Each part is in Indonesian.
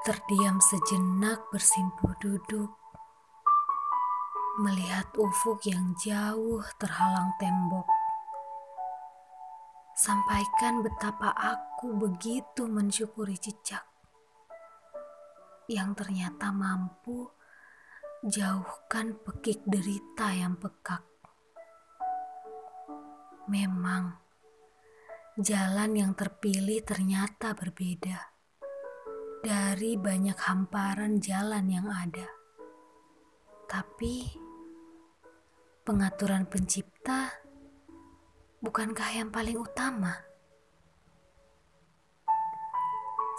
Terdiam sejenak bersimpuh duduk, melihat ufuk yang jauh terhalang tembok. Sampaikan betapa aku begitu mensyukuri cicak yang ternyata mampu jauhkan pekik derita yang pekak. Memang jalan yang terpilih ternyata berbeda dari banyak hamparan jalan yang ada. Tapi pengaturan pencipta bukankah yang paling utama?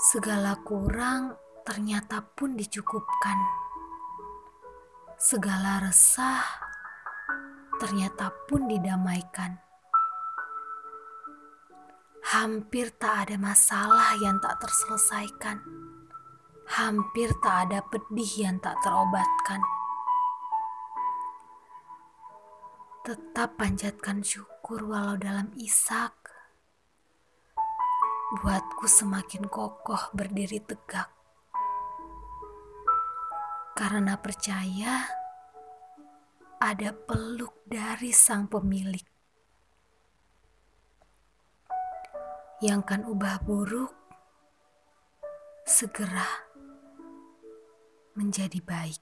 Segala kurang ternyata pun dicukupkan. Segala resah ternyata pun didamaikan. Hampir tak ada masalah yang tak terselesaikan hampir tak ada pedih yang tak terobatkan. Tetap panjatkan syukur walau dalam isak. Buatku semakin kokoh berdiri tegak. Karena percaya ada peluk dari sang pemilik. Yang kan ubah buruk segera menjadi baik.